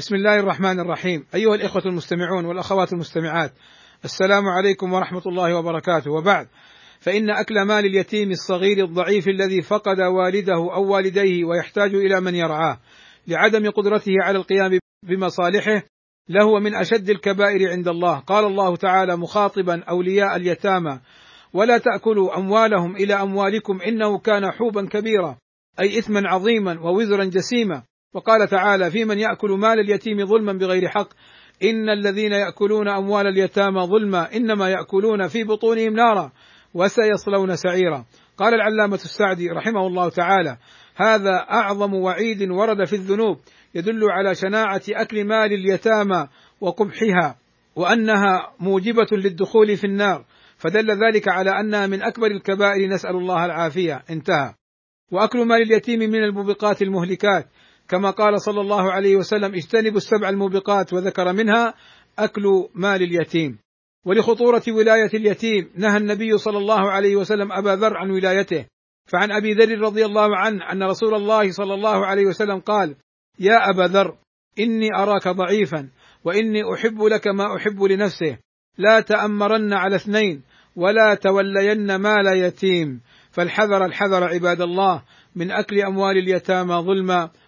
بسم الله الرحمن الرحيم. أيها الإخوة المستمعون والأخوات المستمعات السلام عليكم ورحمة الله وبركاته. وبعد فإن أكل مال اليتيم الصغير الضعيف الذي فقد والده أو والديه ويحتاج إلى من يرعاه لعدم قدرته على القيام بمصالحه لهو من أشد الكبائر عند الله. قال الله تعالى مخاطبا أولياء اليتامى ولا تأكلوا أموالهم إلى أموالكم إنه كان حوبا كبيرا أي اثما عظيما ووزرا جسيما. وقال تعالى في من يأكل مال اليتيم ظلما بغير حق إن الذين يأكلون أموال اليتامى ظلما إنما يأكلون في بطونهم نارا وسيصلون سعيرا. قال العلامة السعدي رحمه الله تعالى هذا أعظم وعيد ورد في الذنوب يدل على شناعة أكل مال اليتامى وقبحها وأنها موجبة للدخول في النار فدل ذلك على أنها من أكبر الكبائر نسأل الله العافية. انتهى. وأكل مال اليتيم من الموبقات المهلكات كما قال صلى الله عليه وسلم اجتنبوا السبع الموبقات وذكر منها أكل مال اليتيم. ولخطورة ولاية اليتيم نهى النبي صلى الله عليه وسلم أبا ذر عن ولايته. فعن أبي ذر رضي الله عنه أن رسول الله صلى الله عليه وسلم قال يا أبا ذر إني أراك ضعيفا وإني أحب لك ما أحب لنفسه. لا تأمرن على اثنين ولا تولين مال يتيم. فالحذر الحذر عباد الله من أكل أموال اليتامى ظلما